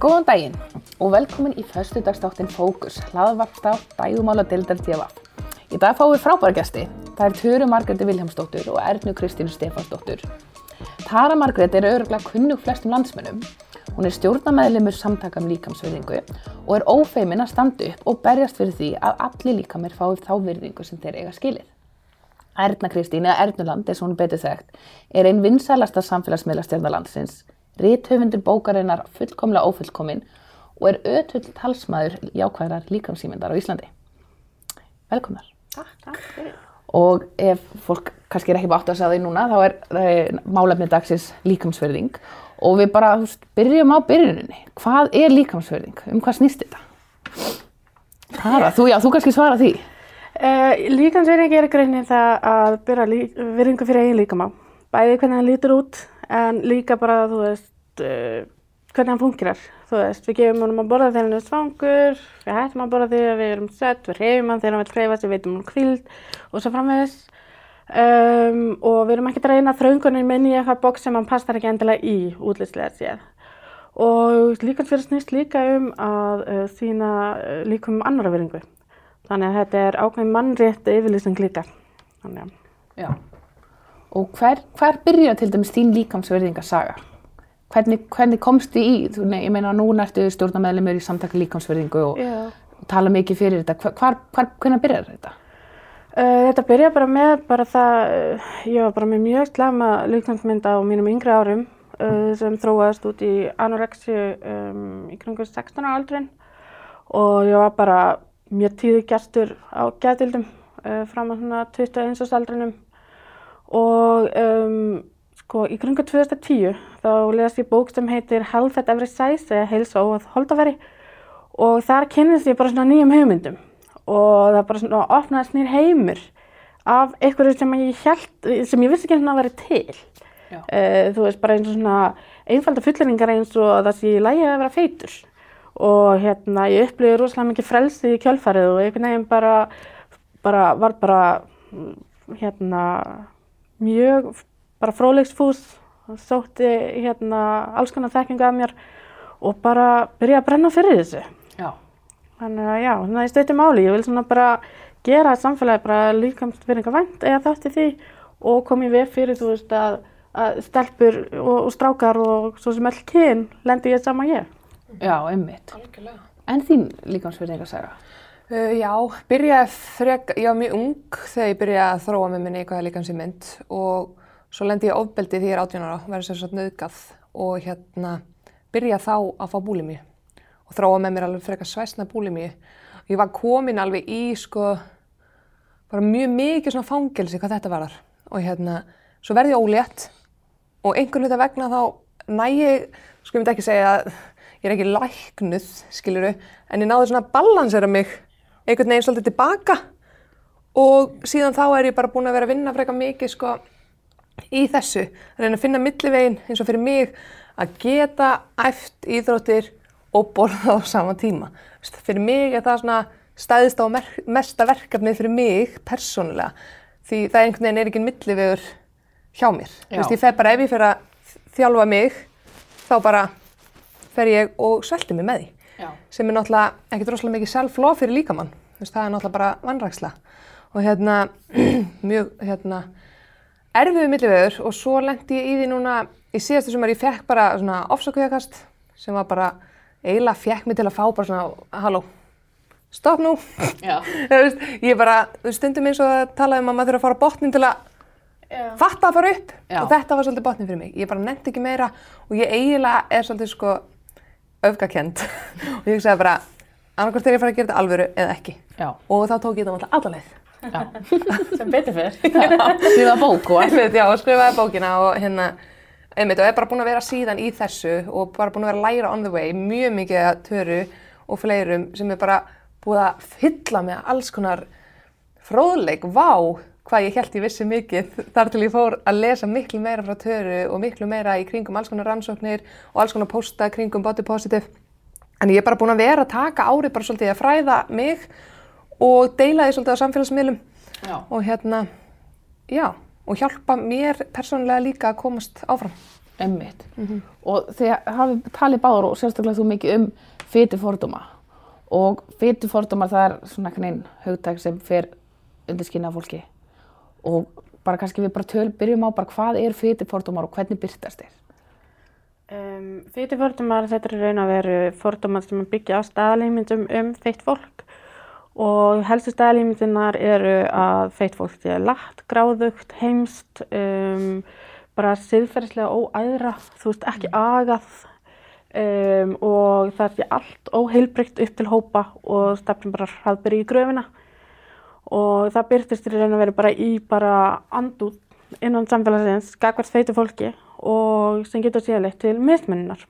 Góðan daginn og velkomin í föstudagstáttinn Fókus, hlaðvarpstá dægumála dildar DFF. Í dag fáum við frábæra gæsti. Það er Töru Margreti Viljámsdóttur og Ernu Kristínu Stefansdóttur. Tara Margreti er öruglega kunnug flestum landsmönnum. Hún er stjórnamæðlimur samtaka um líkamsvirðingu og er ófeimin að standa upp og berjast fyrir því að allir líkamir fái þá virðingu sem þeir eiga skilið. Erna Kristín, eða Ernuland, eins og hún er betur þekkt, er einn vinsælasta samfélagsmiðla stjórnalandsins, rithöfundur bókarinnar fullkomlega ófullkomin og er ötull talsmaður jákvæðrar líkamsýmyndar á Íslandi. Velkomnar. Takk, takk fyrir. Og ef fólk kannski er ekki bátt að segja því núna, þá er, er málefni dagsins líkamsverðing og við bara veist, byrjum á byrjuninni. Hvað er líkamsverðing? Um hvað snýst þetta? Tara, þú, já, þú kannski svara því. Uh, Líkansverðing er greinin það að byrja virðingu fyrir eigin líkamá. Bæði hvernig hann lítur út en líka bara, þú veist, uh, hvernig hann fungerar. Þú veist, við gefum honum að borða þegar hann er svangur, við hættum að borða þegar við erum sett, við reyfum hann þegar hann vil reyfast, við veitum hann kvild og svo framvegis. Um, og við erum ekki að reyna þraungunni minni í eitthvað bóks sem hann passar ekki endilega í útlýslega séð. Og líkansverðing snýst líka um að uh, sína uh, líkum annara virðingu. Þannig að þetta er ákveðin mannrétt yfirlýsing líka. Þannig að... Já. Og hver, hver byrja til dæmis þín líkamsverðingasaga? Hvernig, hvernig komstu í, þú, nei, ég meina núna ertu stjórnarmeðlumur í samtaka líkamsverðingu og Já. tala mikið fyrir þetta. Hvar, hvar, hvernig byrjar þetta? Uh, þetta byrja bara með bara það, uh, ég var bara með mjög slemma líkansmynd á mínum yngri árum uh, sem þróaðist út í anorexi um, í kringu 16 ára aldrin og ég var bara mjög tíðu gestur á gætildum uh, fram á svona 21 árs aldrinum og um, sko í kringu 2010 þá les ég bók sem heitir Health at Every Size eða Heilsa og holdafæri og þar kynnist ég bara svona nýjum hugmyndum og það bara svona opnaðist nýr heimur af einhverju sem ég held, sem ég vissi ekki hérna að vera til. Uh, þú veist, bara eins og svona einfalda fulleringar eins og að það sé í lægi að vera feitur. Og hérna, ég upplýði rosalega mikið frelsi í kjölfarið og einhvern veginn bara, bara, var bara, mm, hérna, mjög, bara fróðleiksfús, sótti hérna alls konar þekkingu af mér og bara byrjaði að brenna fyrir þessu. Já. Þannig að já, þannig að ég stöyti máli. Ég vil svona bara gera samfélagi bara líkamst virðinga vænt eða þátti því og kom ég við fyrir, þú veist, að, að stelpur og, og strákar og svo sem öll kyn lendi ég sama ég. Já, einmitt. Algjörlega. En þín líkamsverðingasaga? Uh, já, byrjaði frek, ég var mjög ung þegar ég byrjaði að þróa með minni eitthvað líkans í mynd og svo lendi ég ofbeldi því ég er 18 ára, verði sér svona nöðgað og hérna byrjaði þá að fá búlimi og þróa með mér alveg frekar svæsna búlimi. Ég var komin alveg í sko bara mjög mikið svona fangelsi hvað þetta varðar og hérna svo verði ég ólétt og einhvern veit að vegna þá næ ég, sko ég myndi ekki segja að ég er ekki læknuð, skiluru, en ég náði svona að balansera mig einhvern veginn svolítið tilbaka. Og síðan þá er ég bara búin að vera að vinna frekar mikið sko í þessu, að reyna að finna millivegin eins og fyrir mig að geta æft íþróttir og borða á sama tíma. Fyrir mig er það svona stæðist á mesta verkefnið fyrir mig persónulega. Því það einhvern veginn er ekki millivegur hjá mér. Þú veist, ég fer bara ef ég fer að þjálfa mig þá bara fer ég og svelti mig með því Já. sem er náttúrulega ekkert rosalega mikið self-love fyrir líkamann. Veist, það er náttúrulega bara vannræksla. Og hérna, mjög, hérna, erfiðu millivegur og svo lendi ég í því núna, í síðastu sumar ég fekk bara svona ofsakvíðakast sem var bara, eiginlega fekk mig til að fá bara svona, halló, stopp nú. Já. Ég bara, stundum eins og að tala um að maður þurfa að fara botnin til að fatta að fara upp Já. og þetta var svolítið botnin fyrir mig. Ég bara nefndi ekki meira og ég eiginlega er svolítið sko öfgakend og ég hugsaði bara annarkvæmst er ég að fara að gera þetta alvöru eða ekki Já. og þá tók ég þetta alla leið. Já. Sem betur fyrir. Skrifa bók og skrifaði bókina og hérna, einmitt, og er bara búin að vera síðan í þessu og bara búin að vera að læra on the way mjög mikið að töru og fleirum sem er bara búið að fylla með alls konar fróðleik, vá, hvað ég held ég vissi mikið þar til ég fór að lesa miklu meira frá töru og miklu meira í kringum alls konar rannsóknir og alls konar posta kringum body positive. En ég er bara búin að vera að taka árið bara svolítið að fræða mig og deila því svolítið á samfélagsmiðlum Já. og hérna, já, og hjálpa mér persónulega líka að komast áfram. Emmitt. Og þið hafið talið báður og sérstaklega þú mikið um fytufordóma. Og fytufordómar það er svona veginn hugtæk sem fer undir skynna fólki. Og bara kannski við bara töl, byrjum á bara hvað er fytufordómar og hvernig byrtast þeir? Um, Fytufordumar, þetta er raun að veru fordumar sem byggja á staðalímyndum um feitt fólk. Og helstu staðalímyndunar eru að feitt fólk sé látt, gráðugt, heimst, um, bara siðferðislega óæðra, þú veist ekki agað. Um, og það sé allt óheilbrygt upp til hópa og stefnum bara hraðbyrji í gröfina og það byrtist í raun að veru bara í bara andút innan samfélagsins, gagvart feitu fólki og sem getur síðan leitt til mismunnar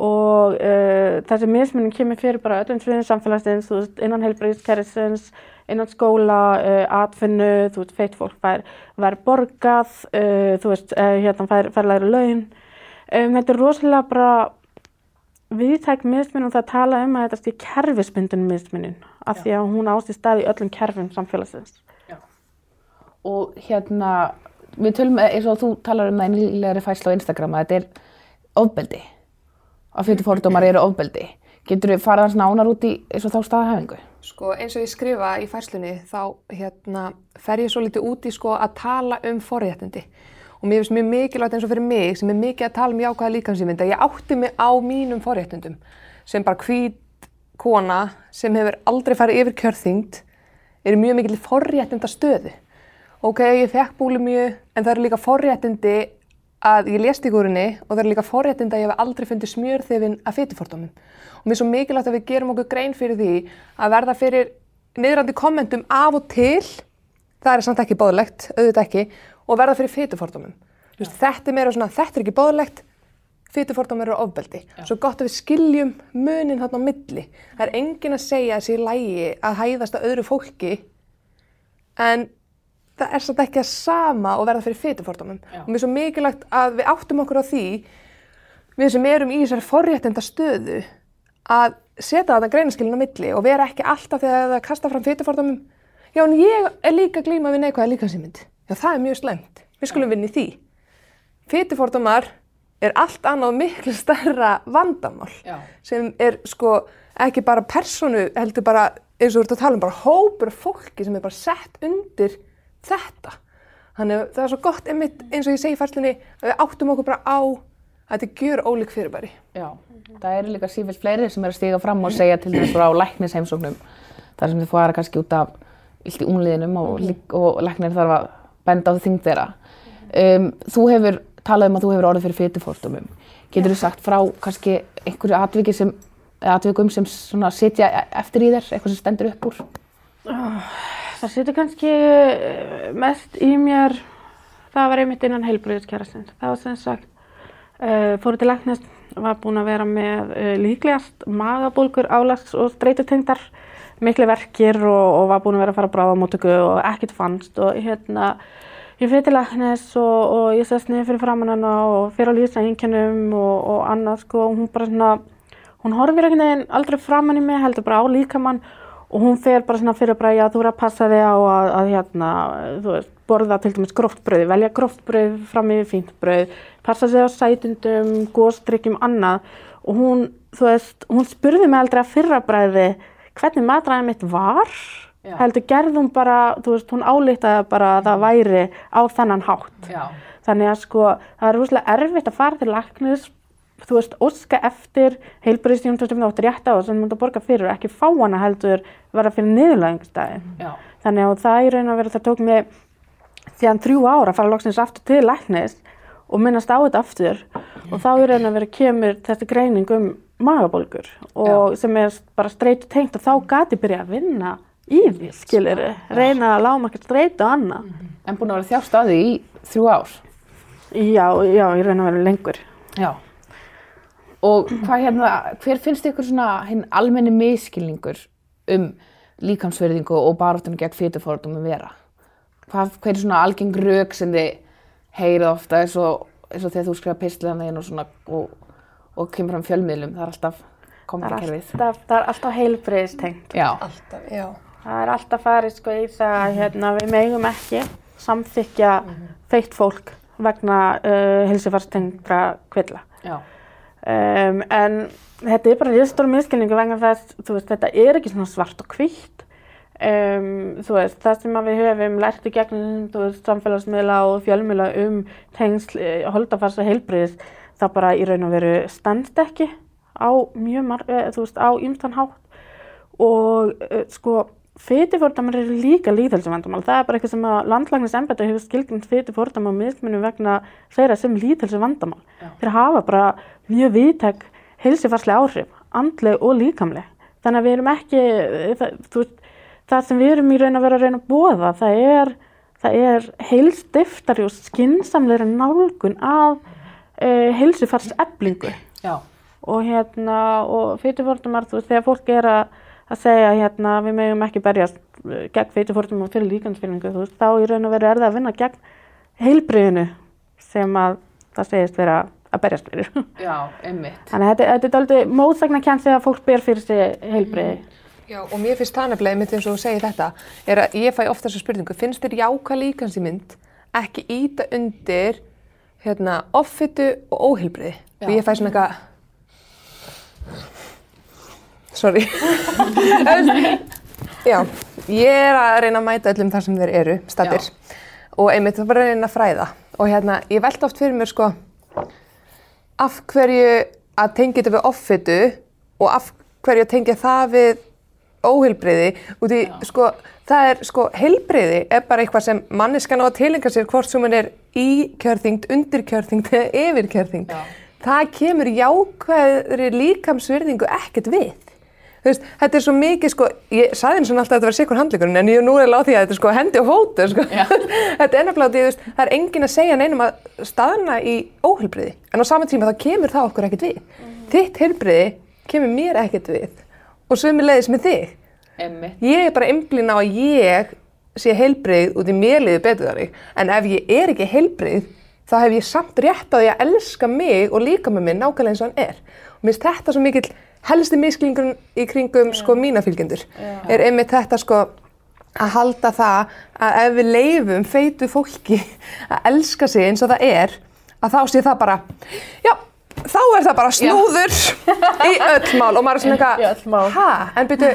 og uh, þessi mismunning kemur fyrir bara öllum sviðum samfélagsins, þú veist, innan heilbreyðiskerfisins, innan skóla, uh, atfinnu, þú veist, feitt fólk fær, fær borgað, uh, þú veist, hérna fær, fær læri laun. Um, þetta er rosalega bara viðtæk mismunum það að tala um að þetta sé kerfisbundin mismunin af því að hún ást í stað í öllum kerfum samfélagsins. Og hérna, við tölum eins og þú talar um það í nýlegri fæslu á Instagram að þetta er ofbeldi. Að fytufordómar eru ofbeldi. Getur við farað svona ánar út í eins og þá staðahæfingu? Sko eins og ég skrifa í færslunni þá hérna, fer ég svo litið út í sko að tala um forréttindi og mér finnst mjög mikilvægt eins og fyrir mig sem er mikið að tala um jákvæða líkansýmynd að ég átti mig á mínum forréttindum sem bara hvít kona sem hefur aldrei farið yfir kjörþyngd er mjög mikil forréttinda stöðu. Ok, ég fekk búlimju en það eru líka forréttindi að ég lést í gúrinni og það eru líka forréttindi að ég hef aldrei fundið smjörþefin að fytifordómum. Og mér er svo mikilvægt að við gerum okkur grein fyrir því að verða fyrir niðrandi kommentum af og til, það er samt ekki bóðlegt, auðvitað ekki, og verða fyrir fytufordómum. Þetta er meira svona, þetta er ekki bóðlegt, fytufordómum eru ofbeldi. Já. Svo gott að við skiljum munin þarna á milli. Það er engin að segja þessi lægi að hæðast að öðru fólki, en það er samt ekki að sama og verða fyrir fytufordómum. Og mér er svo mikilvægt að við áttum okkur á því, við sem erum í þessari forréttenda stöðu, að setja þetta greinaskilin á milli og vera ekki alltaf þegar það kasta fram fytufordómum. Já, en ég er líka glíma við neikvæða líkansýmynd. Já, það er mjög slemt. Við skulum vinni því. Fytufordómar er allt annað miklu stærra vandamál Já. sem er sko ekki bara personu, heldur bara eins og þú ert að tala um bara hópur fólki sem er bara sett undir þetta. Þannig að það er svo gott einmitt eins og ég segi í færslinni að við áttum okkur bara á að þetta gjör ólík fyrirbæri. Já, það eru líka sífilt fleiri sem er að stiga fram og segja til þess frá læknisheimsóknum þar sem þið fara kannski út af illt í únliðinum og, og læknir þarf að benda á þingd þeirra. Um, þú hefur talað um að þú hefur orðið fyrir fytufordumum. Getur þú sagt frá kannski einhverju atviki sem, atvikum sem svona sitja eftir í þér, eitthvað sem stendur upp úr? Það situr kannski eh, mest í mér, það var einmitt innan heilbröðiskjærastins. Það var sem sagt, uh, fóru til læknist, var búin að vera með uh, líklegast magabólgur, álags og streytutengdar, miklu verkir og, og var búin að vera að fara að bráða á mótöku og ekkert fannst. Og hérna, ég fyrir til læknis og, og ég sest niður fyrir framann hana og fyrir að lýsa einkennum og, og annað sko. Og hún bara svona, hún horfir einhvern veginn aldrei framann í mig, heldur bara á líkamann. Og hún fer bara svona fyrir bara, já þú verður að passa þig á að, að hérna, þú veist, borða til dæmis gróft brauð, velja gróft brauð fram yfir fínt brauð, passa þig á sætundum, góðstrykkjum, annað. Og hún, þú veist, hún spurði mig aldrei að fyrra bræði hvernig matræðið mitt var, Já. heldur gerðum bara, þú veist, hún álítaði bara að það væri á þennan hátt. Já. Þannig að sko, það er rúslega erfitt að fara til læknis, þú veist, óska eftir heilbreyðstjónum sem þú átt rétt á og sem þú mútt að borga fyrir og ekki fá hana heldur vera fyrir niðurlæðingstæði. Já. Þannig að það í raun og veru það tók mig síðan þrjú ára að fara loksins aftur til læknis og minnast á þetta aftur og þá í raun og veru kemur þessi greining um magabólgur og sem er bara streitu tengt og þá gati byrja að vinna í því, skilir reyna að láma ekki streitu og annað. En búin að vera þjást á því í þrjú ár? Já, já, í raun og veru lengur. Já. Og hvað hérna, hver finnst ykkur svona hinn almenni miskilningur um líkamsverðingu og baráttunum gegn fytufordum að vera? Hvað, hver er svona algeng rauk sem þið heyrið ofta eins og, eins og þegar þú skrifa pislana þín og svona og, og kemur fram fjölmiðlum, það er alltaf Það er kommentarkerfið. það er alltaf heilbriðstengt. Já, Alltaf, já. Það er alltaf farið sko í það að hérna, við megum ekki samþykja feitt fólk vegna uh, hilsufarstengdra kvilla. Já. Um, en þetta er bara risastóra miskilningu vegna þess, þú veist, þetta er ekki svona svart og hvítt. Um, þú veist, það sem við höfum lært í gegnum, þú veist, samfélagsmiðla og fjölmiðla um tengsl, eh, holdafars og heilbriðis, það bara í raun og veru standst ekki á mjög marg, eh, þú veist, á ymstan hátt og uh, sko, fytifordamar eru líka líðhelsuvandamál. Það er bara eitthvað sem að landlægnis embæti hefur skilgjum fytifordamál og mismunum vegna þeirra sem líðhelsuvandamál. Þeir hafa bara mjög viðtæk heilsifarslega áhrif, andleg og líkamleg. Þannig að við erum ekki, það, þú veist, það sem við erum í raun að vera að reyna að bóða, það er, það er heilstiftari og skinsamleira nálgun af uh, heilsufarseflingu. Já. Og hérna, og fytifordamar, þú veist, þegar fólk er að að segja hérna við mögum ekki berjast uh, gegn feitufórtum og fyrir líkansfylningu þú veist, þá í raun og veru er það að vinna gegn heilbriðinu sem að það segist vera að berjast fyrir. Já, einmitt. Þannig að þetta, er aldrei móðsagna kjensið að fólk ber fyrir sig heilbriði. Já, og mér finnst það nefnilega, mitt eins og þú segir þetta, er að ég fæ ofta þessu spurningu, finnst þér jáka líkansýmynd ekki íta undir hérna, offitu og óheilbriði? Og ég fæ svona eitthvað, sorry, já, ég er að reyna að mæta öllum þar sem þeir eru, statir, og einmitt það er bara að reyna að fræða. Og hérna, ég velta oft fyrir mér sko, af hverju að tengja þetta við offitu og af hverju að tengja það við óheilbriði út í, sko, það er, sko, heilbriði er bara eitthvað sem manniskan á að tilenga sér hvort sem hann er í kjörþyngd, undir kjörþyngd eða yfir kjörþyngd. Það kemur jákvæðri líkamsvirðingu ekkert við. Þú veist, þetta er svo mikið, sko, ég saði eins og alltaf að þetta var sikur handleikurinn, en ég er nú eða á því að þetta er sko hendi og fótu, sko. þetta er þú veist, það er engin að segja neinum að staðna í óheilbriði, en á sama tíma þá kemur það okkur ekkert við. Þitt heilbriði kemur mér ekkert við og sömu leiðis með þig. Einmitt. Ég er bara einblín á að ég sé heilbrið út í mér liði betur þar en ef ég er ekki heilbrið þá hef ég samt rétt á því að elska mig og líka með mig nákvæmlega eins og hann er. Og mér finnst þetta svo mikill helsti misklingur í kringum sko mína fylgjendur. Er einmitt þetta sko að halda það að ef við leifum feitu fólki að elska sig eins og það er að þá sé það bara, já, þá er það bara snúður í öll mál og maður er svona eitthvað, hæ, en byrju,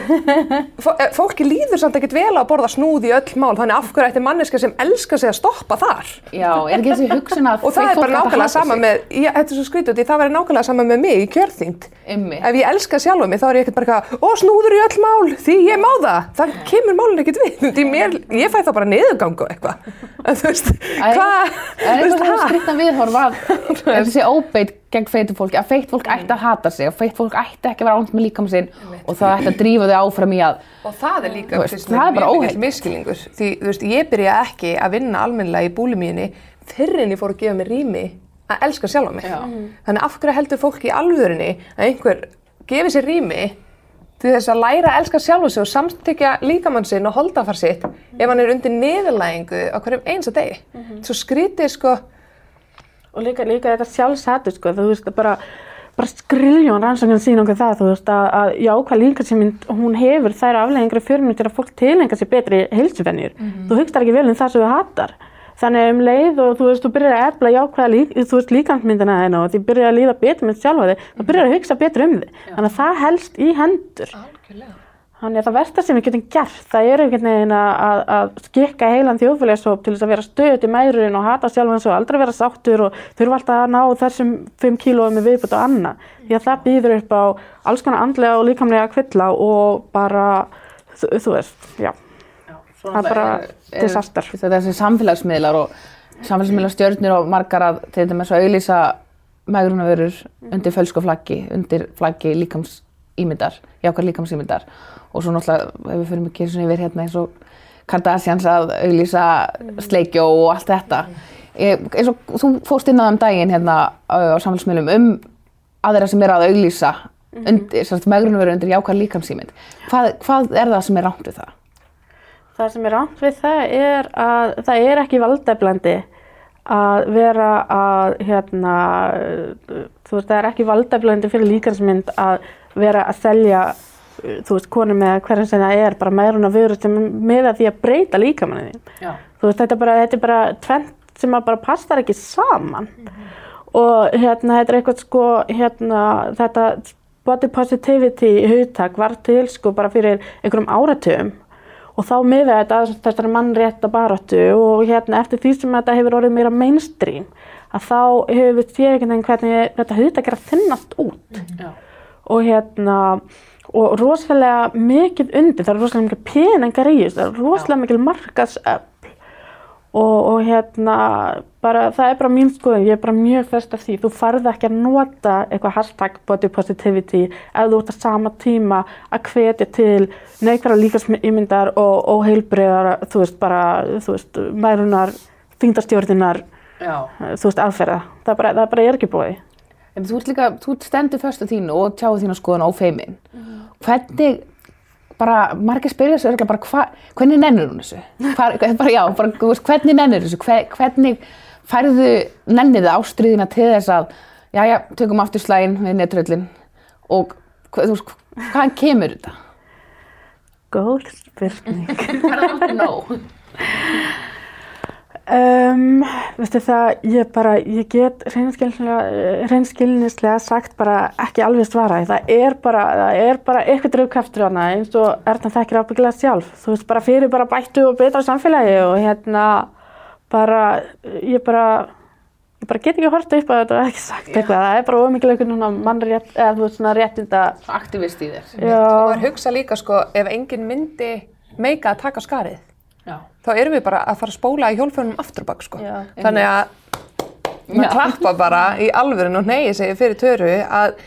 fólki líður samt ekkert vel að borða snúð í öll mál, þannig af hverju ætti manneska sem elskar sig að stoppa þar? Já, er ekki þessi hugsun að Og það er bara nákvæmlega sama með, ég, þetta er svo skrítið, það væri nákvæmlega sama með mig í kjörþyngd. Einmitt. Ef ég elska sjálfa mig þá er ég ekkert bara eitthvað, ó snúður í öll mál, því ég má það. Það kemur málun ekkert við, mér, ég fæ þá bara niðurgang og eitthvað. En þú veist, hvað, Er feitu fólki, að feitt fólk ætti að hata sig, að feitt fólk ætti ekki að vera ánd með líkam sinn og það ætti að drífa þau áfram í að Og það er líka veist, það er bara mikill miskilningur. Því, þú veist, ég byrja ekki að vinna almennilega í búlimíunni fyrr en ég fór að gefa mér rými að elska sjálfa mig. Já. Þannig af hverju heldur fólk í alvörinni að einhver gefi sér rými til þess að læra að elska sjálfa sig og samstykja líkamann sinn og holdafar sitt ef hann er undir niðurlægingu á hverjum eins að degi. Svo skrítið sko, Og líka, líka þetta sjálfsættu, sko, þú veist, bara, bara skriljón rannsókn sín okkur það, þú veist, að, að jákvæð líkasýmynd, hún hefur þær afleggingri fjörnum til að fólk tilenga sér betri heilsufennir. Þú hugst ekki vel um það sem þú hattar. Þannig um leið og þú veist, þú byrjar að efla jákvæða lík, líkansmyndina þeina og því byrjar að líða betur með sjálfa þig, þú byrjar að hugsa betur um þig. Þannig að það helst í hendur. Þannig að það versta sem við getum gert, það er einhvern veginn að, að, skikka heilan þjóðfélagshóp til þess að vera stöðut í mæðurinn og hata sjálfan svo aldrei vera sáttur og þurfa alltaf að ná þessum 5 kílóum með viðbútt og annað. Því að það býður upp á alls konar andlega og líkamlega kvilla og bara, þú, þú veist, já, það er bara disaster. Þetta er þessi samfélagsmiðlar og samfélagsmiðlar stjörnir og margar að til dæmis að auðlýsa megrunavörur undir fölskuflaggi, undir flaggi líkamsýmyndar, jákvæð líkamsýmyndar og svo náttúrulega ef við fyrir mikið svona yfir hérna eins og Kardashians að auðlýsa sleikjó og allt þetta. Ég, eins og þú fórst inn á þeim daginn hérna á samfélagsmiðlum um aðra sem er að auðlýsa undir, mm megrunavörur undir jákvæð líkamsýmynd. Hvað, hvað er það sem er rámt við það? Það sem er rámt við það er að það er ekki valdeflandi að vera að hérna, þú veist, það er ekki valdeflandi fyrir líkansmynd að vera að selja þú veist, konum með hverjum sem það er bara meðruna sem með að því að breyta líkamannin þín. Þú veist, þetta er bara, þetta er bara tvent sem að bara passar ekki saman. Og hérna þetta er eitthvað sko hérna þetta body positivity hugtak var til sko bara fyrir einhverjum áratugum. Og þá miða þetta að þessari mannrétta baráttu og hérna eftir því sem þetta hefur orðið meira mainstream að þá hefur við séð einhvern veginn hvernig þetta hugtak er að þinnast út. Já. og hérna og rosalega mikið undir, það er rosalega mikið peningar í þessu, það er rosalega mikið markaðsöfl og, og hérna bara, það er bara mín skoðun, ég er bara mjög fest af því, þú farði ekki að nota eitthvað hashtag body positivity ef þú ert að sama tíma að hvetja til neikværa líkasmyndar og, og heilbreyðar, þú veist bara, þú veist, mærunar, þingdastjórninar, Já. þú veist, aðferða, það bara, það bara er ekki búið. En þú ert líka, þú stendur först á þínu og tjáðu þína skoðun á feimin. Hvernig, bara, margir spyrja þessu örgulega bara, hva, hvernig nennir hún þessu? Hvar, bara, já, bara, hvernig nennir þessu? Hver, hvernig færðu, nennir þið ástriðina til þess að, já, já, tökum aftur slægin við netröllin og, hva- þú veist, hvaðan kemur þetta? Góð spurning. Er aldrei nóg. Um, veistu það, ég bara, ég get reynskilnislega sagt bara ekki alveg svara. Það er bara, það er bara eitthvað dröfkraftur hana eins og Erna þekkir ábyggilega sjálf. Þú veist, bara fyrir bara bættu og betra samfélagi og hérna bara, ég bara, ég bara get ekki horta upp að þetta og ekki sagt eitthvað. Það er bara ómikið eitthvað núna mannrétt, eða þú veist svona réttinda. Aktivist í þér. Já, Og maður hugsa líka sko, ef enginn myndi meika að taka skarið, Já. þá erum við bara að fara að spóla í hjólförunum aftur og bak sko. Þannig að maður klappa bara í alvörun og neyja sig fyrir töru að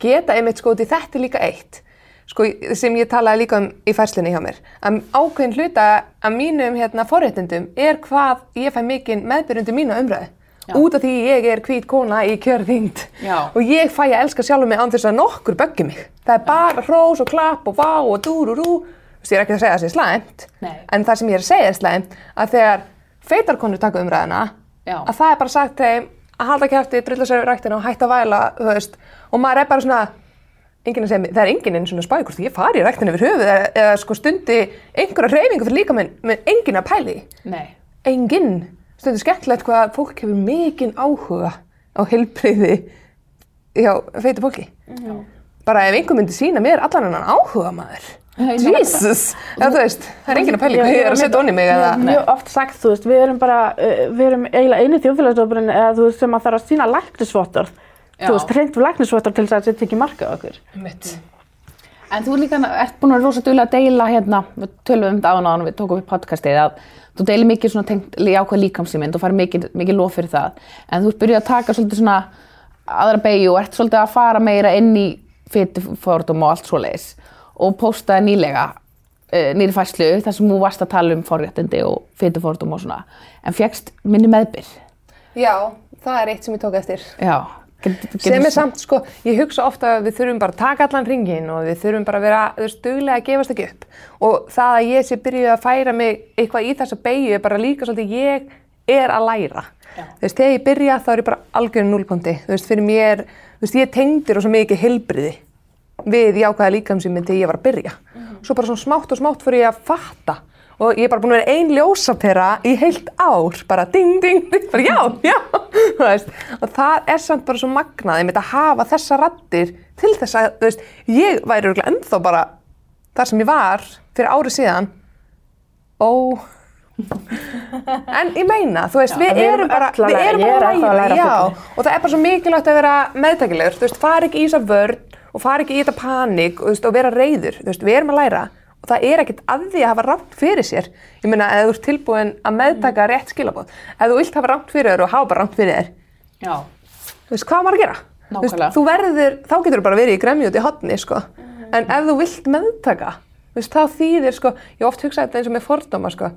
geta einmitt sko, því þetta líka eitt sko, sem ég talaði líka um í færslinni hjá mér, að ákveðin hluta að mínum hérna, forréttindum er hvað ég fæ mikinn meðbyrjundu mína umræðu. Já. Út af því ég er hvít kona í kjörðingd og ég fæ að elska sjálfur mig án þess að nokkur böggi mig. Það er bara hrós og klapp og vá og dúrúrú. Þú veist, ég er ekki að segja að það sé slæmt, Nei. en það sem ég er að segja er slæmt að þegar feitarkonur taka umræðina, Já. að það er bara sagt þeim að halda kæfti, drulla sér í ræktina og hætta að væla, þú veist, og maður er bara svona, segja, það er enginn einn svona spækur, ég fari í ræktina yfir höfuð eða, eða sko stundi einhverja hreyfingu fyrir líka minn, með enginn að pæli. Nei. enginn, stundu skemmtilegt hvað fólk hefur mikinn áhuga á heilbreyði hjá feitu fólki. Bara ef einhver myndi sína mér allan hennan áhuga maður. Jesus! Þú veist, það er enginn að pæli hvað ég er að setja onni mig Ég eða... hef mjög oft sagt, þú veist, við erum bara, uh, við erum eiginlega eini þjóðfélagsdóparinn eða þú veist sem að þarf að sína læknisvottorð. Já. Þú veist, hreint læknisvottorð til þess að þetta ekki marka á okkur. Mitt. En þú líka ert búin að vera rosa duglega að deila hérna, við tölum um þetta áðan áðan, við tókum upp podcastið að þú deilir mikið svona tengt jákvæð líkamsýmynd og farið mikið, mikið lof fyrir það. En þú ert byrjuð að taka svolítið svona aðra beigju og ert svolítið að fara meira inn í fytufordum og allt svoleiðis og postaði nýlega uh, nýri fæslu þar sem þú varst að tala um forréttindi og fytufordum og svona. En fegst minni meðbyr. Já, það er eitt sem ég tók eftir. Já. Get, get, Sem er samt, sko, ég hugsa ofta að við þurfum bara að taka allan ringin og við þurfum bara að vera, þú veist, duglega að gefast ekki upp. Og það að ég sé byrjuð að færa mig eitthvað í þessa beigju er bara líka svolítið ég er að læra. Þú veist, þegar ég byrja þá er ég bara algjörn núlbóndi. Þú veist, fyrir mér, þú veist, ég tengdir svo mikið heilbriði við jákvæða líkamsýmynd þegar ég var að byrja. Svo bara svona smátt og smátt fyrir ég að fatta. Og ég er bara búin að vera ein ljósapera í heilt ár, bara ding, ding, ding, bara já, já, þú veist, og það er samt bara svo magnað, ég myndi að hafa þessa rattir til þess að, þú veist, ég væri örugglega ennþá bara þar sem ég var fyrir ári síðan, ó, en ég meina, þú veist, við, við erum bara, við erum er bara að læra já, og það er bara svo mikilvægt að vera meðtækilegur, þú veist, fara ekki í þessa vörn og fara ekki í þetta panik og, veist, og vera reyður, veist, við erum að læra. Og það er ekkert að því að hafa rátt fyrir sér. Ég meina, ef þú ert tilbúin að meðtaka rétt skilabóð, ef þú vilt hafa rátt fyrir þér og hafa bara rátt fyrir þér, þú veist, hvað var að gera? Veist, verður, þá getur þú bara verið í gremju út í hotni, sko, en ef þú vilt meðtaka, þá þýðir, sko, ég oft hugsaði þetta eins og með fordóma, sko,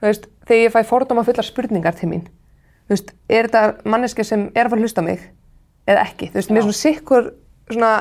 þegar ég fæ fordóma fullar spurningar til mín, er þetta manneski sem er að fara að hlusta mig eða ekki, þú veist, mér er svona sikkur, svona,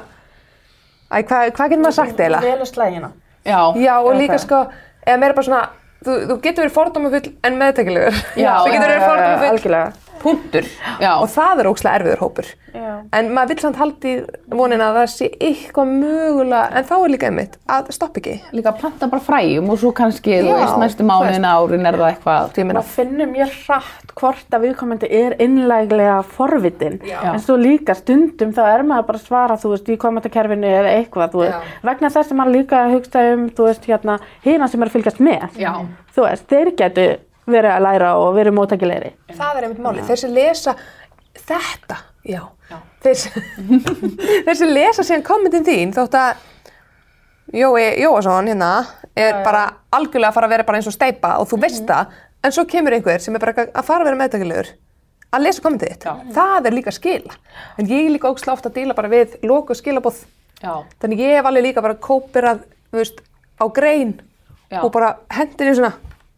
æ, hvað, hvað getur maður sagt eiginlega? Vel að slægina. Já. Já, og Eða líka hvað? sko, eða meira bara svona, þú, þú getur verið fordómafull en meðtækilegur. Já, þú getur já, verið já, algjörlega. Punktur Já. og það er ókslega erfiður hópur Já. en maður vill samt haldi vonin að það sé eitthvað mögulega en þá er líka einmitt að stopp ekki Líka að planta bara fræjum og svo kannski, þú veist, næstu mánuðin árin er það eitthvað. Því ég meina, maður finnur mjög hratt hvort að viðkomandi er innlæglega forvitin Já. en svo líka stundum þá er maður bara að svara þú veist í kommentakerfinu eða eitthvað vegna þess að maður líka hugsa um þú veist hérna hina sem er að fylgjast með Já. þú veist, þeir getu verið að læra og verið móttækilegri. Það er einmitt máli þeir sem lesa þetta já, Þeir, sem- þeir sem lesa síðan kommentin þín þótt að Jói Jóasson hérna er bara algjörlega að fara að vera bara eins og steipa og þú veist það en svo kemur einhver sem er bara að fara að vera meðtækilegur að lesa kommentið þitt. Það er líka skila. En ég er líka ógslag ofta að díla bara við loku skilabóð Já. þannig ég hef alveg líka bara kópirað þú veist, á grein Já. og bara hendur í svona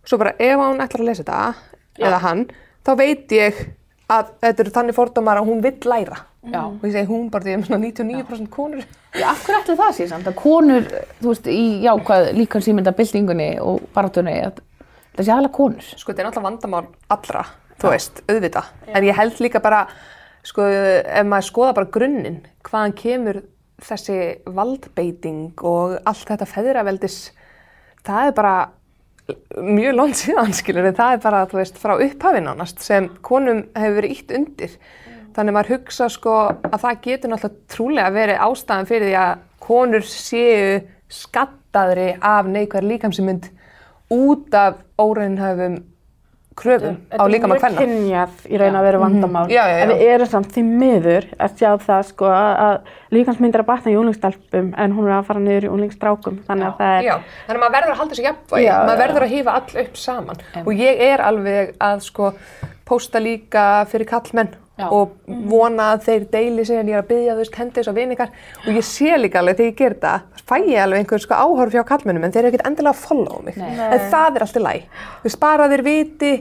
svo bara ef hún ætlar að lesa þetta eða hann, þá veit ég að þetta eru þannig fordómar að hún vill læra. Já. og ég segi hún bara því að svona 99% konur. Já, af hverju ætli það sé samt að konur, þú veist, í jákvæð líkansýmynda byltingunni og baratunni, að það sé aðalega konur. sko þetta er náttúrulega vandamál allra þú veist, auðvita en ég held líka bara sko, ef maður skoða bara grunninn hvaðan kemur þessi valdbeiting og allt þetta feðraveldis það er bara mjög lónt síðan skilur það er bara, þú veist, frá upphafinn ánast sem konum hefur verið ítt undir. Þannig maður hugsa sko að það getur náttúrulega trúlega verið ástæðan fyrir því að konur séu skattaðri af neikvæðar líkamsmynd út af óraunhæfum kröfum á líkama Þetta er hvenna. mjög kynjað í raun að vera vandamál. Já, já, já. En við erum samt því miður að sjá það sko að líkansmyndir að batna í unglingstelpum en hún er að fara niður í unglingstrákum. Þannig að það er... Já, þannig að maður verður að halda þessu jafnvægi, Já, maður verður að hýfa all upp saman og ég er alveg að sko pósta líka fyrir kallmenn Já. og vona að þeir deili sig en ég er að byggja þú veist hendi þess að viningar og ég sé líka alveg þegar ég ger það, fæ ég alveg einhver sko áhorf hjá kallmennum en þeir eru ekkert endilega að followa mig, Nei. en það er alltaf læg, þú veist bara að þeir viti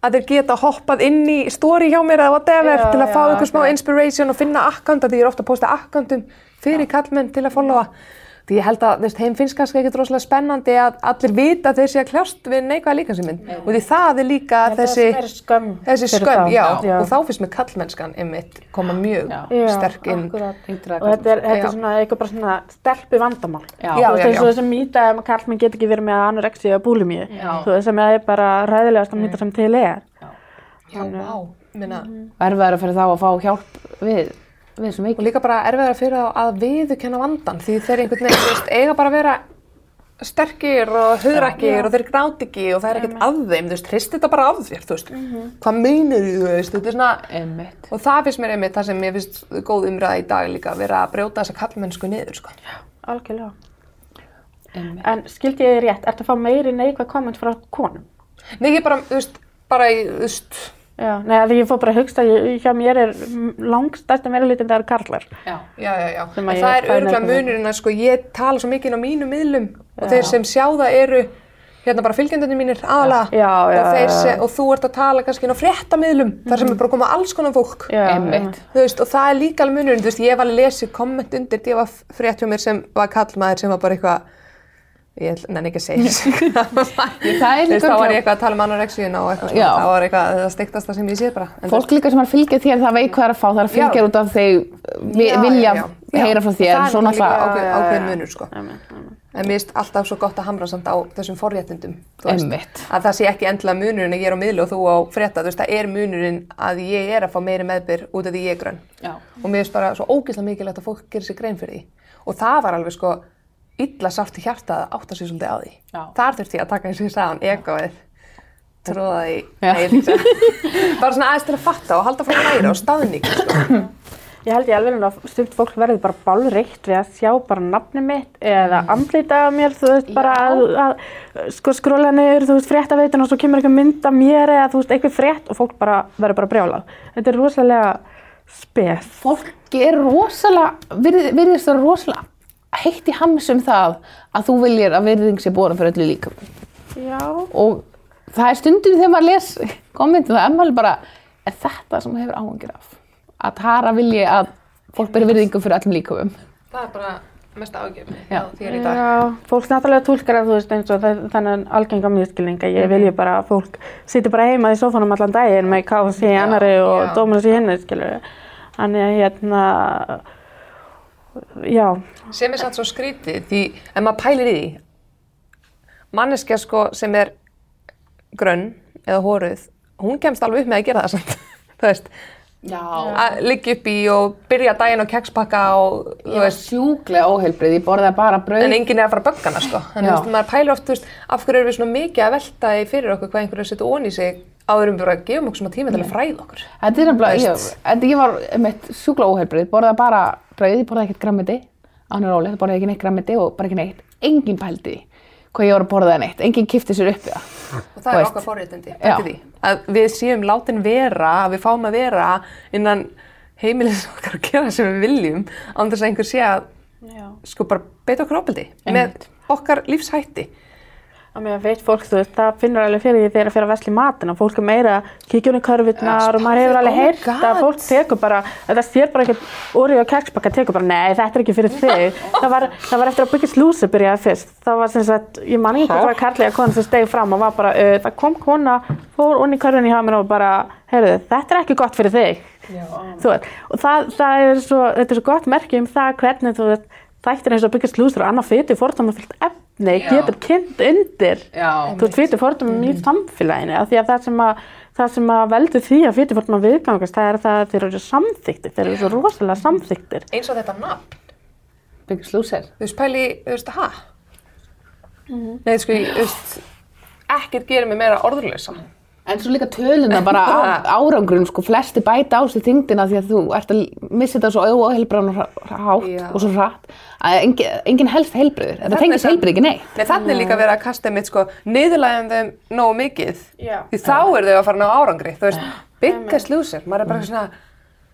að þeir geta hoppað inn í story hjá mér eða whatever Já, til að fá já, einhver smá inspiration og finna akkanta því ég er ofta að posta akkantum fyrir kallmenn til að followa því ég held að veist, heim finnst kannski ekkert rosalega spennandi að allir vita að þeir sé að kljást við neikvæða líkansýmynd og því það er líka er þessi, meiri skömm þessi skömm, þá. já, Já. og þá finnst mér kallmennskan einmitt koma mjög Já. Já, sterk inn akkúrat. Ýtra Og þetta er, þetta Já. er svona eitthvað bara svona stelpu vandamál. Já. Þú Já, veist já, eins og já. þessi mýta um að karlmenn get ekki verið með anorexi eða búlimíu. Já. Þú veist sem er bara ræðilegast að mýta sem til er. Já, vá, minna Erfiðar að fyrir þá að fá hjálp við, við þessum og veikli. líka bara erfiðar fyrir þá að viðurkenna vandan því þeir einhvern veginn, þú veist, eiga bara að vera sterkir og hugrakkir og þeir gráti ekki og það er ekkert að þeim, þú veist, hrist þetta bara af þér, þú veist, hvað meinir þú, þú veist, þetta er svona, Einmitt. og það finnst mér einmitt það sem ég finnst góð umræða í dag líka, að vera að brjóta þessa kallmennsku niður, sko. Algjörlega. Einmitt. En skildi ég þið rétt, ertu að fá meiri neikvæð komment frá konum? Nei, ég bara, þú veist, bara í, þú veist, Já, nei, að ég fór bara að hugsta, ég, hjá mér er langstæsta meira litin það eru karlar. Já. já, já, já, en að það er neikvæð. munurinn að, sko, ég tala svo mikið á mínu miðlum og Já. þeir sem sjá það eru, hérna bara fylgjendunni mínir já, og, og þú ert að tala kannski á fréttamiðlum þar sem er bara að koma alls konar fólk veist, og það er líka alveg munurinn, þú veist, ég hef alveg lesið komment undir, ég var frétt hjá mér sem var kallmaður sem var bara eitthvað ég nenni ekki að segja þessu. Það þá var ég eitthvað að tala um anorexíuna og eitthvað svona, það var eitthvað það steiktasta sem ég sé bara. En Fólk líka sem er að fylgja þér, það veit hvað er að fá, það er að fylgja Já. út af þeir vilja já, já. Heyra frá þér, Það er líka ákveðin munur, sko. En mér finnst alltaf svo gott að hamra samt á þessum forréttindum. Að það sé ekki endilega munurinn að ég er á miðlu og þú á frétta, veist, það er munurinn að ég er að fá meiri meðbyr út af því ég er. Já. Sér það illa sárt í hjarta að átta sig svolítið á því. Já. Þar þurfti ég að taka eins og ég sagði hann, egoið, tróða því, Já. nei, ég líka. bara svona aðeins til að fatta og halda frá að læra og staðningi, sko. Ég held ég alveg að stumt fólk verður bara bálreitt við að sjá bara nafni mitt eða andlita af mér, þú veist, bara að, að sko skróla niður, þú veist, fréttaveitin og svo kemur eitthvað mynd af mér eða þú veist, eitthvað frétt og fólk bara verður bara brjálað. Þetta er rosalega spes. fólk er rosalega, virð- virðist vera rosalega heitt í hamsum það að þú viljir að virðing sé bóra fyrir öllu líka. Já. Og það er stundum þegar maður les kommentin, það er maður bara, er þetta sem maður hefur áhengir af? Að Tara vilji að fólk beri virðingu fyrir öllum líkumum. Það er bara mest ágjöfni Já. þér í dag. Já, fólk náttúrulega tólkar að þú veist eins og þennan algenga miskilning að Mhm. ég vilji bara að fólk sitja bara heima í sófanum allan daginn með KFC í annari og. Dominus í hinni, skilur Þannig að hérna, já, Sem er satt svo skrítið því ef maður pælir í því manneskja sko sem er grönn eða hóruð hún kemst alveg upp með að gera það samt þú veist. Að liggja upp í og byrja daginn á kekspakka og Ég var veist, sjúklega óheilbrið, ég borðaði bara brauð. en enginn er að fara að böggana sko þannig að maður pælir oft, þú veist, af hverju erum við svona mikið að velta í fyrir okkur hvað einhverju setja onni í sig áður um bara að gefa okkur svona tíma til að fræða okkur Þetta er nefnilega, ég, ég var meitt sjúklega óheilbrið, borðaði bara brauð, ég borðaði ekkert grammiti, ánur ólega, borðaði ekki neitt grammiti og bara ekki neitt. Engin pældi hvað ég var að borðaði neitt, engin kifti sér upp í það. Og það er okkar forréttindi. Að við séum látin vera að við fáum að vera innan heimilis okkar að gera sem við viljum án þess að einhver sé að sko bara beita okkur ábyldi með okkar lífshætti Að mér veit fólk, þú veist, það finnur alveg fyrir því þegar það fyrir að vesla í matin og fólk er meira unni körfurnar og maður hefur alveg oh heyrt God. að fólk tekur bara, þetta sér bara ekkert úr og kekspakka tekur bara, nei, þetta er ekki fyrir þig. það, var, það var eftir að byggja slúsi byrjaði fyrst. Það var sem sagt, ég man ekki hvað það var karlega kona sem stegi fram og var bara, uh, það kom kona, fór unni körfunni hjá mér og bara, heyrðu, þetta er ekki gott fyrir þig. Þú veit, og það, það er svo, þetta er svo efni getur kynnt undir. Já. þú fyrir fordæma í samfélaginu af því að það sem að, það sem að veldur því að fyrir fordæma viðgangast það er það að þeir eru samþyktir, þeir eru svo rosalega samþyktir eins og þetta nafn. Byggir slúsir. þú veist pæli, þú veist, ha? Nei, sko, ég, þú veist ekkert gerir mig meira orðurlösa En svo líka töluna bara á árangurinn, sko, flesti bæta á sig þyngdina því að þú ert að missa þetta svo óheilbráðan hátt Já. og svo hratt að engin, engin helst heilbröður. Þetta tengist heilbröð ekki neitt. Nei, þannig er líka verið að kasta mitt sko niðurlægjum þeim nógu mikið Já. því þá eru þau að fara að ná árangri þú veist, byggja slúsir, maður er bara svona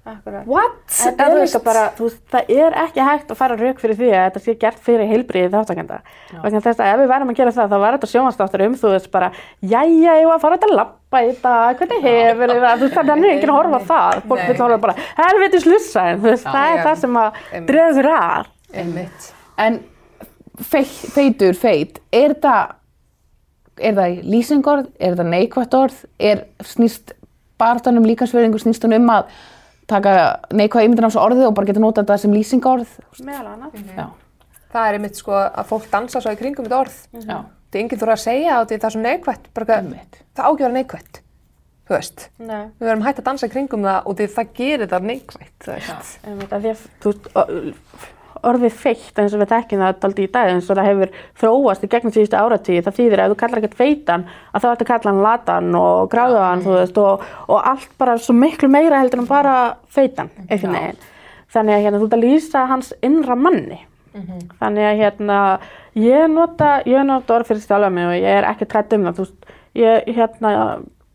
Akkurat. what? Þetta er líka bara, þú veist, það er ekki hægt að fara rauk fyrir því að þetta sé gert fyrir heilbriði þáttakenda. Vegna þess að ef við verðum að gera það, þá var þetta sjónvastáttur um, þú veist, bara, jæja, ég var að fara út að lappa í dag, hvernig hefur þið það, þú veist, þannig er enginn að horfa það. Fólk vil horfa bara, helviti veist, það er það sem að dregur að. einmitt. En fei, feitur, feit, er það, er það lýsingorð, er það neikvætt orð, er snýst barðanum líkansverðingu, snýst hún um að taka neikvæð ímyndin á svo orðið og bara geta notað þetta sem lýsingorð. Meðal annað. Já, það er einmitt sko að fólk dansa svo í kringum þetta orð. Já, það er enginn þurfa að segja og það er svo neikvætt bara það ágjör neikvætt þú veist, Nei. við verðum hægt að dansa kringum það og það gerir það þú þú o- orðið feitt eins og við þekkjum það daldi í dag eins og það hefur þróast í gegnum síðustu áratíð það þýðir að ef þú kallar ekkert feitan að þá ertu að kalla hann latan og gráðan þú veist og, og allt bara svo miklu meira heldur en bara feitan þannig að hérna, þú ert að lýsa hans innra manni þannig að hérna ég nota, ég nota orð fyrir stjálega mig og ég er ekki trætt um það þú veist, ég hérna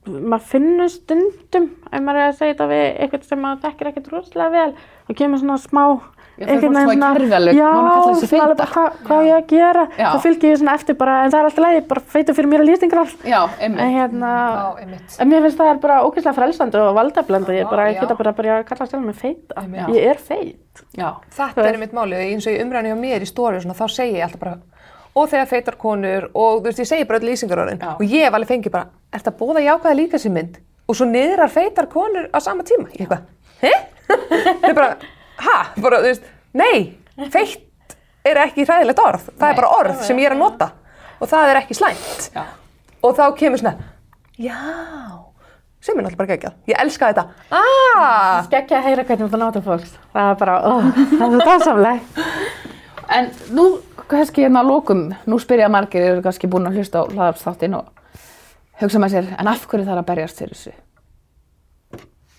maður finnur stundum ef maður er að segja þetta við eitthvað sem maður þekkir ekkert rosalega vel og kemur svona smá einhvern veginn kerfilegt, já, bara, hvað, á ég að gera. Já. þá fylgir ég svona eftir bara en það er alltaf leið, bara feitur fyrir mér að lýstingar já, en hérna Já, einmitt. en mér finnst það er bara ógeðslega frelsandi og valdablandi ég bara, ég geta bara að byrja að kalla sjálf með feita. Einmitt. ég er feit. Já, þetta er einmitt málið, eins og í umræðinu hjá mér í stóri svona, þá segi ég alltaf bara og þegar feitar konur og þú veist, ég segi bara öll lýsingarorðin og ég hef alveg fengið bara, ert að bóða jákvæða líka sér mynd og svo niðrar feitar konur á sama tíma. Ég eitthvað, he? ha? Bara, þú veist, nei, feitt er ekki hræðilegt orð, það er bara orð sem ég er að nota og það er ekki slæmt já. og þá kemur svona, já sem er náttúrulega bara geggjað, ég elska þetta ah, Skekkja að heyra hvernig þú nota fólks. Það er bara, ó, það er dásamleg. En nú, kannski hérna að lokum, nú spyrja margir, eru kannski búin að hlusta á hlaðarpsþáttinn og hugsa með sér, en af hverju þarf að berjast fyrir þessu?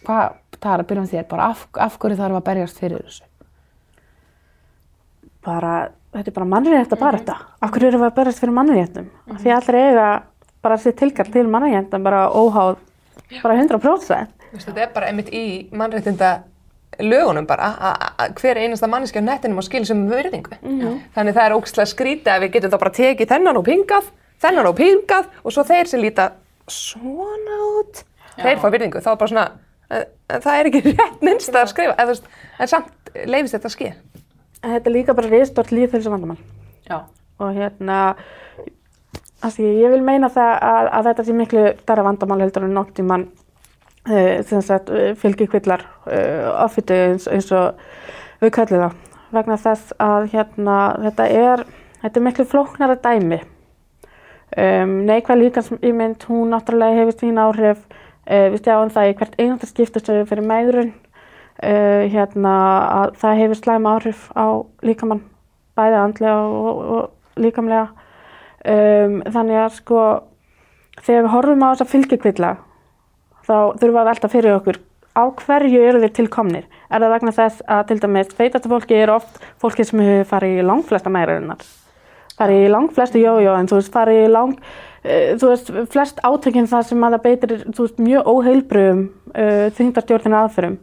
Hvað, það er að byrja um þér, bara af, af hverju þarf að berjast fyrir þessu? Bara, þetta er bara mannrétta bara þetta. Af hverju erum við að berast fyrir mannréttum? Mm Því allir eiga bara sér tilkall til mannréttum, bara óháð, bara 100%. Veistu, þetta er bara einmitt í mannréttinda lögunum bara að- að hver einasta manneski á nettinum á skil sem verðingu. Þannig það er ógstlega skrítið að við getum þá bara tekið þennan og pingað, þennan og pingað og svo þeir sem líta svona út, þeir fá virðingu. Þá er bara svona, en, en það er ekki rétt minnst að skrifa, en, veist, en samt leifist þetta að ske. þetta er líka bara reistort lífhilsu vandamál Já. og hérna Því, ég vil meina það að, að þetta sé miklu stærra vandamál heldur en nótt í mann uh, fylgjikvillar uh, offitu eins, eins og við kallum það vegna þess að hérna, þetta, er, þetta er miklu flóknara dæmi. Um, neikvæð líkansýmynd, hún náttúrulega hefur sín áhrif, við stjáum það í hvert einhverja skiptustöðu fyrir meðrun, uh, hérna, að það hefur slæma áhrif á líkamann, bæði andlega og, og, líkamlega. Þannig að sko, þegar við horfum á þessa fylgjikvilla, þá þurfum við að velta fyrir okkur á hverju eru þeir tilkomnir? Er það vegna þess að til dæmis feitasta fólki er oft fólki sem hefur farið í langflesta mæriðunar, farið í langflestu jójó en þú veist farið í lang, þú veist flest átökinn það sem að það beitir þú veist mjög óheilbröðum uh, þingdarstjórnina aðferðum.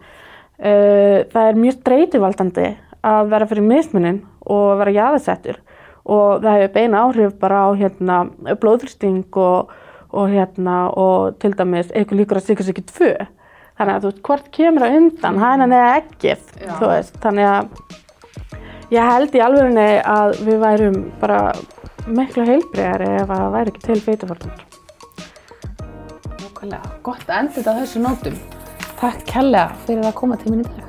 Uh, það er mjög streytuvaldandi að vera fyrir mismunin og vera jáðasettur og það hefur beina áhrif bara á hérna blóðfyrsting og, og hérna og til dæmis eitthvað líkur að sikra sig ekki tvö. Þannig að þú veist hvort kemur það undan hænan eða ekkið þú veist. Þannig að ég held í alvegurinn að við værum bara miklu heilbreyðari ef það væri ekki til feitufórnum Nákvæmlega, gott að enda þetta á þessu nótum. Takk kærlega fyrir að koma til minn í dag